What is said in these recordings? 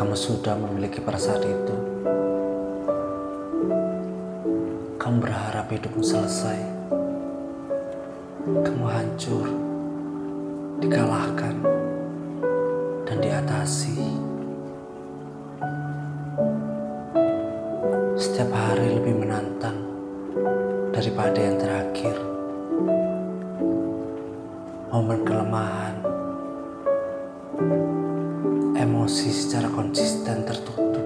kamu sudah memiliki perasaan itu, kamu berharap hidupmu selesai. Kamu hancur, dikalahkan, dan diatasi. Setiap hari lebih menantang daripada yang terakhir. Momen kelemahan, emosi secara konsisten tertutup.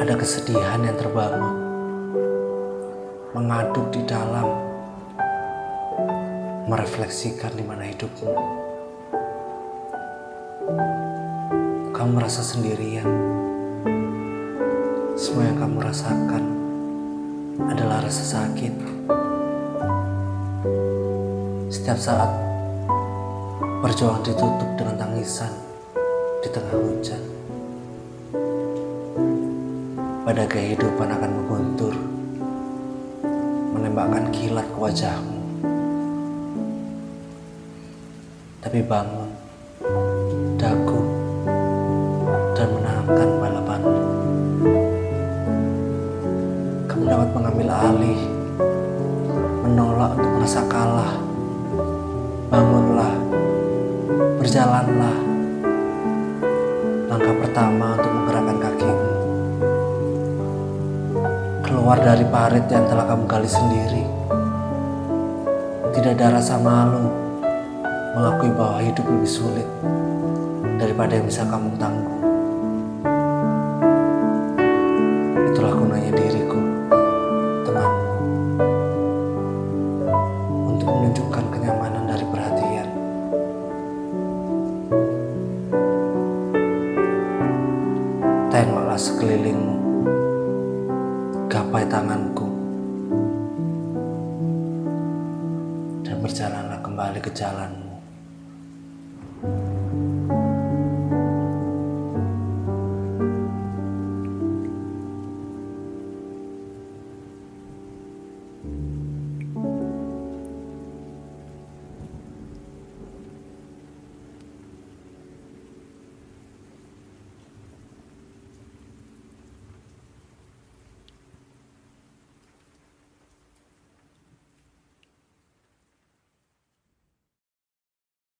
Ada kesedihan yang terbangun, mengaduk di dalam, merefleksikan di mana hidupmu. Kamu merasa sendirian. Semua yang kamu rasakan adalah rasa sakit. Setiap saat berjuang ditutup dengan tangisan di tengah hujan. Pada kehidupan akan mengguntur, menembakkan kilat ke wajahmu. Tapi bangun, dagu, dan menangkan balapanmu. Kamu dapat mengambil alih, menolak untuk merasa kalah. Bangunlah, berjalanlah. Langkah pertama untuk menggerakkan kakimu. Keluar dari parit yang telah kamu gali sendiri. Tidak ada rasa malu mengakui bahwa hidup lebih sulit daripada yang bisa kamu tanggung. Itulah gunanya diriku, temanmu, untuk menunjukkan kenyamanan dari. Tengoklah sekelilingmu, gapai tanganku, dan berjalanlah kembali ke jalanmu.